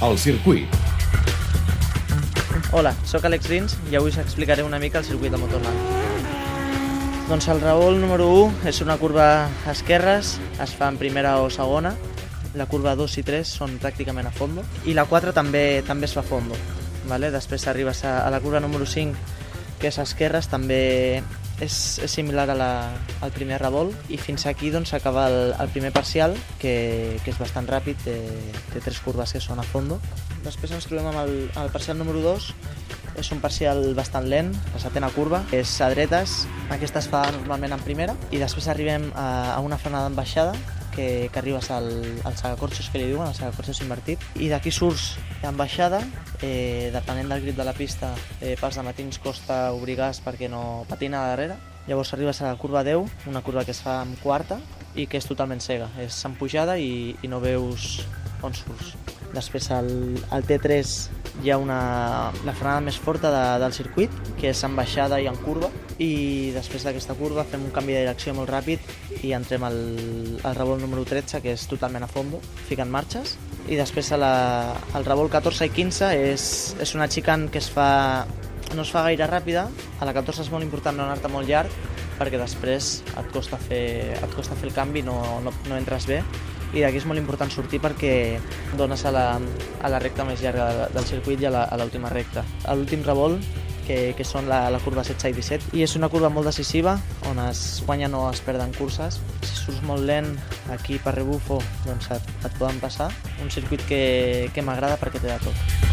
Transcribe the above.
el circuit. Hola, sóc Àlex Rins i avui us explicaré una mica el circuit de Motorland. Doncs el revolt número 1 és una curva a esquerres, es fa en primera o segona, la curva 2 i 3 són pràcticament a fondo, i la 4 també també es fa a fondo. Vale? Després arribes a, a la curva número 5, que és a esquerres, també és, és similar a la, al primer revolt, i fins aquí doncs, s'acaba el, el primer parcial, que, que és bastant ràpid, té, té tres curves que són a fondo. Després ens trobem amb el, el parcial número 2, és un parcial bastant lent, la setena curva, és a dretes, aquesta es fa normalment en primera, i després arribem a, a una frenada en baixada, que, que arribes al, al sagacorxos que li diuen, al sagacorxos invertit, i d'aquí surts en baixada, eh, depenent del grip de la pista, eh, pels de matins costa obrir gas perquè no patina darrere, llavors arribes a la curva 10, una curva que es fa en quarta, i que és totalment cega, és en pujada i, i no veus on surts. Després al, al T3 hi ha una, la frenada més forta de, del circuit, que és en baixada i en curva, i després d'aquesta curva fem un canvi de direcció molt ràpid i entrem al, al revolt número 13, que és totalment a fondo, ficant marxes, i després a la, al revolt 14 i 15 és, és una xicant que es fa no es fa gaire ràpida, a la 14 és molt important no anar-te molt llarg, perquè després et costa fer, et costa fer el canvi, no, no, no entres bé, i d'aquí és molt important sortir perquè dones a la, a la recta més llarga del circuit i a l'última recta. A l'últim revolt, que, que són la, la curva 16 i 17, i és una curva molt decisiva, on es guanya no es perden curses. Si surts molt lent aquí per rebufo, doncs et, et poden passar. Un circuit que, que m'agrada perquè té de tot.